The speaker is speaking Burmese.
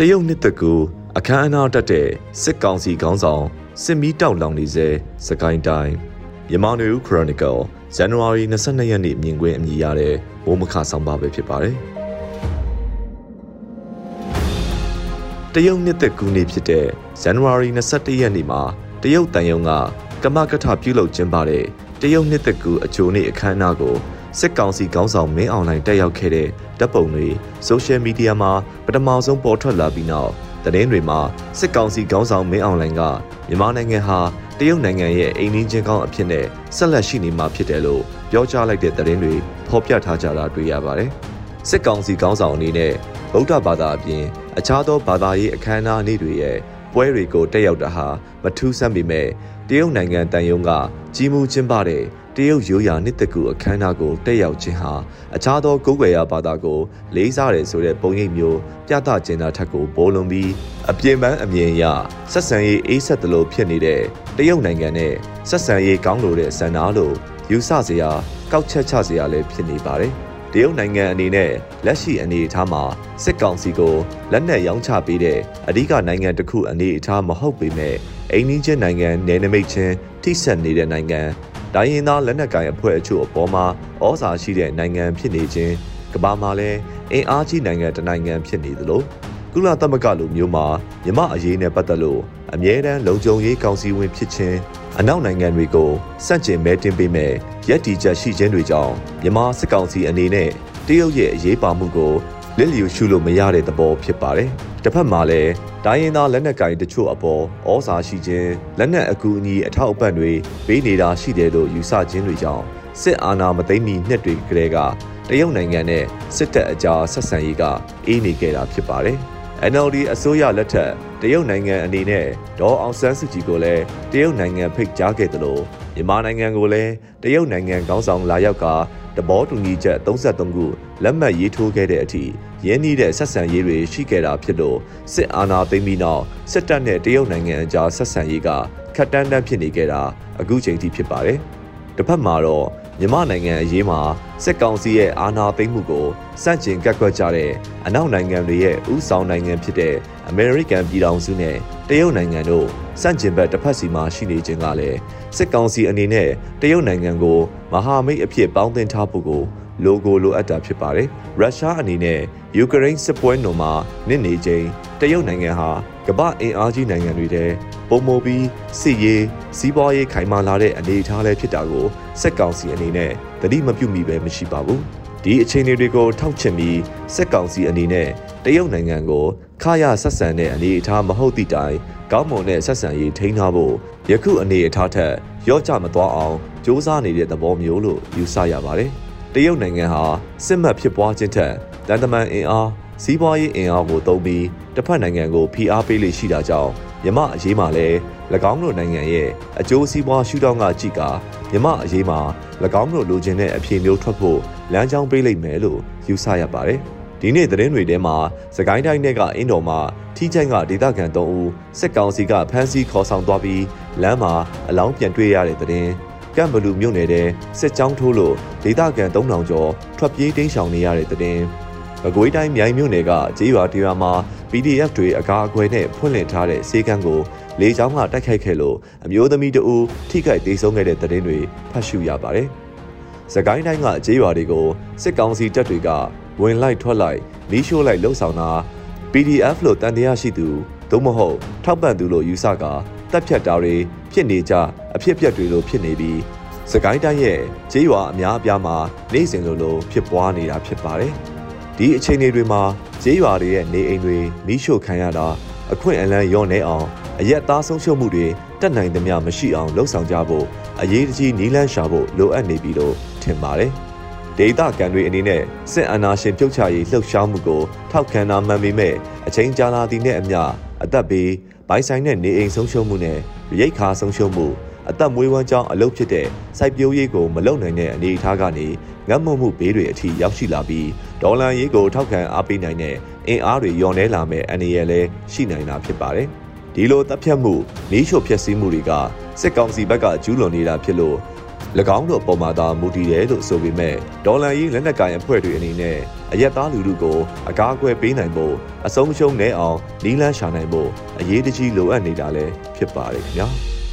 တရုတ်နှစ်သက်ကူအခမ်းအနားတက်တဲ့စစ်ကောင်စီခေါင်းဆောင်စစ်မီးတောက်လောင်နေစေစကိုင်းတိုင်းမြန်မာနယူးခရိုနီကယ်ဇန်နဝါရီ22ရက်နေ့မြင်ကွင်းအမည်ရတဲ့ဘိုးမခဆောင်ပါပဲဖြစ်ပါတယ်တရုတ်နှစ်သက်ကူနေ့ဖြစ်တဲ့ဇန်နဝါရီ21ရက်နေ့မှာတရုတ်တန်ယုံကကမကထပြုလုပ်ကျင်းပတဲ့တရုတ်နှစ်သက်ကူအချိုနေ့အခမ်းအနားကို စစ်ကောင်စီခေါင်းဆောင်မင်းအွန်လိုင်းတက်ရောက်ခဲ့တဲ့ဓာတ်ပုံတွေဆိုရှယ်မီဒီယာမှာပထမဆုံးပေါ်ထွက်လာပြီးနောက်သတင်းတွေမှာစစ်ကောင်စီခေါင်းဆောင်မင်းအွန်လိုင်းကမြန်မာနိုင်ငံဟာတရုတ်နိုင်ငံရဲ့အိမ်နီးချင်းကောင်းအဖြစ်နဲ့ဆက်လက်ရှိနေမှာဖြစ်တယ်လို့ပြောကြားလိုက်တဲ့သတင်းတွေဖော်ပြထားကြတာတွေ့ရပါတယ်။စစ်ကောင်စီခေါင်းဆောင်အနေနဲ့ဗုဒ္ဓဘာသာအပြင်အခြားသောဘာသာရေးအခမ်းအနားနေ့တွေရဲ့ပွဲတွေကိုတက်ရောက်တာဟာမထူးဆန်းပေမဲ့တရုတ်နိုင်ငံတန်ယုံကကြီးမှုကျင်းပတဲ့ တရုတ်ရိုးရာနှစ်သက်ကူအခမ်းအနားကိုတက်ရောက်ခြင်းဟာအခြားသောကိုယ်ွယ်ရာဘာသာကိုလေးစားတယ်ဆိုတဲ့ပုံရိပ်မျိုးပြသခြင်းတာထက်ကိုပိုလွန်ပြီးအပြင်းပန်းအမြင်အရဆက်ဆံရေးအေးဆက်သလိုဖြစ်နေတဲ့တရုတ်နိုင်ငံနဲ့ဆက်ဆံရေးကောင်းလို့တဲ့စံနာလို့ယူဆစရာကောက်ချက်ချစရာလည်းဖြစ်နေပါတယ်။တရုတ်နိုင်ငံအနေနဲ့လက်ရှိအနေအထားမှာစစ်ကောင်စီကိုလက်နက်ရောင်းချပေးတဲ့အဓိကနိုင်ငံတစ်ခုအနေအထားမဟုတ်ပေမဲ့အိန္ဒိချင်းနိုင်ငံနယ်နိမိတ်ချင်းထိစပ်နေတဲ့နိုင်ငံ ဒိုင်းရင်သားလက်နက်ကိုင်အဖွဲ့အချို့အပေါ်မှာဩဇာရှိတဲ့နိုင်ငံဖြစ်နေခြင်းကမ္ဘာမှာလည်းအင်အားကြီးနိုင်ငံတစ်နိုင်ငံဖြစ်နေသလိုကုလသမဂ္ဂလိုမျိုးမှာမြမအရေးနဲ့ပတ်သက်လို့အမြဲတမ်းလုံခြုံရေးကောင်စီဝင်ဖြစ်ခြင်းအနောက်နိုင်ငံတွေကိုစန့်ကျင်မဲတင်ပေးမဲ့ရက်တီချက်ရှိခြင်းတွေကြောင့်မြန်မာစစ်ကောင်စီအနေနဲ့တရုတ်ရဲ့အရေးပါမှုကို လစ်လျူရှုလို့မရတဲ့သဘောဖြစ်ပါတယ်။တစ်ဖက်မှာလည်းဒိုင်းရင်သားလက်နက်ကင်တချို့အပေါ်ဩဇာရှိခြင်းလက်နက်အကူအညီအထောက်အပံ့တွေပေးနေတာရှိတယ်လို့ယူဆခြင်းတွေကြောင့်စစ်အာဏာမသိမ်းမီနှစ်တွေကလေးကတရုတ်နိုင်ငံနဲ့စစ်တပ်အကြားဆက်ဆံရေးကအေးနေခဲ့တာဖြစ်ပါတယ်။ NLD အစိုးရလက်ထက်တရုတ်နိုင်ငံအနေနဲ့ဒေါ်အောင်ဆန်းစုကြည်ကိုလည်းတရုတ်နိုင်ငံဖိတ်ကြားခဲ့တယ်လို့မြန်မာနိုင်ငံကိုလည်းတရုတ်နိုင်ငံခေါင်းဆောင်လာရောက်ကတဘောတူညီချက်33ခုလက်မှတ်ရေးထိုးခဲ့တဲ့အထိရင်းနှီးတဲ့ဆက်ဆံရေးတွေရှိခဲ့တာဖြစ်လို့စစ်အာဏာသိမ်းပြီးနောက်စစ်တပ်နဲ့တရုတ်နိုင်ငံအကြားဆက်ဆံရေးကခက်တန်းတန်းဖြစ်နေခဲ့တာအခုချိန်ထိဖြစ်ပါတယ်။တစ်ဖက်မှာတော့ မြန်မာနိုင်ငံအရေးမှာစစ်ကောင်စီရဲ့အာဏာသိမ်းမှုကိုစန့်ကျင်ကန့်ကွက်ကြတဲ့အနောက်နိုင်ငံတွေရဲ့ဥဆောင်နိုင်ငံဖြစ်တဲ့အမေရိကန်ပြည်ထောင်စုနဲ့တရုတ်နိုင်ငံတို့စန့်ကျင်ဘက်တစ်ဖက်စီမှာရှိနေခြင်းကလည်းစစ်ကောင်စီအနေနဲ့တရုတ်နိုင်ငံကိုမဟာမိတ်အဖြစ်ပေါင်းသင်းထားဖို့ကို လိုကိုလိုအပ်တာဖြစ်ပါတယ်။ရုရှားအနေနဲ့ယူကရိန်းစစ်ပွဲနုံမှာနစ်နေချိန်တရုတ်နိုင်ငံဟာကမ္ဘာအင်အားကြီးနိုင်ငံတွေထဲပုံမပြီးစစ်ရေးစီးပွားရေးခိုင်မာလာတဲ့အနေအထားလည်းဖြစ်တာကိုစက်ကောင်စီအနေနဲ့တတိမပြုမိပဲမရှိပါဘူး။ဒီအခြေအနေတွေကိုထောက်ချင်ပြီးစက်ကောင်စီအနေနဲ့တရုတ်နိုင်ငံကိုခါရဆက်ဆံတဲ့အနေအထားမဟုတ်သည့်တိုင်ကောင်းမွန်တဲ့ဆက်ဆံရေးထိန်းထားဖို့ယခုအနေအထားထက်ရော့ချမသွားအောင်စ조사နေတဲ့သဘောမျိုးလို့ယူဆရပါတယ်။ တရုတ်နိုင်ငံဟာစစ်မှတ်ဖြစ်ပွားခြင်းထက်တန်တမန်အင်အားစီးပွားရေးအင်အားကိုသုံးပြီးတစ်ဖက်နိုင်ငံကိုဖိအားပေးလေရှိတာကြောင့်မြမအရေးမှာလည်း၎င်းတို့နိုင်ငံရဲ့အကျိုးစီးပွားရှုထောင့်ကကြည့်ကာမြမအရေးမှာ၎င်းတို့လိုချင်တဲ့အဖြေမျိုးထွက်ဖို့လမ်းကြောင်းပေးလိုက်မယ်လို့ယူဆရပါတယ်။ဒီနေ့သတင်းတွေထဲမှာစကိုင်းတိုင်းထဲကအင်းတော်မှာထီးချိုင်းကဒေသခံ3ဦးစစ်ကောင်စီကဖမ်းဆီးခေါ်ဆောင်သွားပြီးလမ်းမှာအလောင်းပြန်တွေ့ရတဲ့သတင်း ကမ်ဘလူမြို့နယ်တဲ့စစ်ကြောင်းထိုးလို့ဒေသခံ3000ကျော်ထွက်ပြေးတိမ်းရှောင်နေရတဲ့တဲ့။ပဲခူးတိုင်းမြိုင်မြို့နယ်ကကြေးရွာတရွာမှာ PDF တွေအကာအကွယ်နဲ့ဖွင့်လှစ်ထားတဲ့စေကန်းကိုလေကြောင်းကတိုက်ခိုက်ခဲ့လို့အမျိုးသမီးတဦးထိခိုက်ဒေဆုံးခဲ့တဲ့သတင်းတွေဖတ်ရှုရပါတယ်။စကိုင်းတိုင်းကကြေးရွာတွေကိုစစ်ကောင်စီတပ်တွေကဝင်လိုက်ထွက်လိုက်မီးရှို့လိုက်လှုပ်ဆောင်တာ PDF လို့တန်တရားရှိသူသို့မဟုတ်ထောက်ပံ့သူလို့ယူဆကာ တပ်ဖြတ်တာတွေဖြစ်နေကြအဖြစ်ပြက်တွေလိုဖြစ်နေပြီးစကိုင်းတိုင်းရဲ့ကြေးရွာအများအပြားမှာနေ့စဉ်လိုလိုဖြစ်ပွားနေတာဖြစ်ပါတယ်။ဒီအချိန်တွေမှာဈေးရွာတွေရဲ့နေအိမ်တွေမိရှို့ခံရတာအခွင့်အလမ်းရော့နေအောင်အရက်သားဆုံးရှုံးမှုတွေတက်နိုင်သမျှမရှိအောင်လှုံ့ဆော်ကြဖို့အရေးတကြီးနီးလန်းရှာဖို့လိုအပ်နေပြီလို့ထင်ပါတယ်။ဒေတာကန်တွေအနေနဲ့စစ်အာဏာရှင်ပြုတ်ချရေးလှုပ်ရှားမှုကိုထောက်ခံတာမှန်ပေမဲ့အချိန်ကြာလာသည်နဲ့အမျှအသက်ဘေး ဘိုင်ဆိုင်တဲ့နေအိမ်ဆုံးရှုံးမှုနဲ့ရိတ်ခါဆုံးရှုံးမှုအသက်မွေးဝမ်းကြောင်းအလုပ်ဖြစ်တဲ့စိုက်ပျိုးရေးကိုမလုပ်နိုင်တဲ့အနေအထားကနေငတ်မွတ်မှုဘေးတွေအထိရောက်ရှိလာပြီးဒေါ်လာရေးကိုထောက်ခံအားပေးနိုင်တဲ့အင်အားတွေညော်နှဲလာမဲ့အနေရလဲရှိနိုင်တာဖြစ်ပါတယ်။ဒီလိုတပ်ဖြတ်မှုနီးရှို့ဖျက်ဆီးမှုတွေကစစ်ကောင်စီဘက်ကကျူးလွန်နေတာဖြစ်လို့၎ င်းတို့အပေါ်မှာသာမူတည်တယ်လို့ဆိုပေမဲ့ဒေါ်လာရေးလက်နက်ကိုင်အဖွဲ့တွေအနေနဲ့အရက်သားလူထုကိုအကာအကွယ်ပေးနိုင်ဖို့အဆုံးရှုံးနေအောင်နီးလန်းရှာနိုင်ဖို့အရေးတကြီးလိုအပ်နေတာလည်းဖြစ်ပါတယ်ခင်ဗျာ။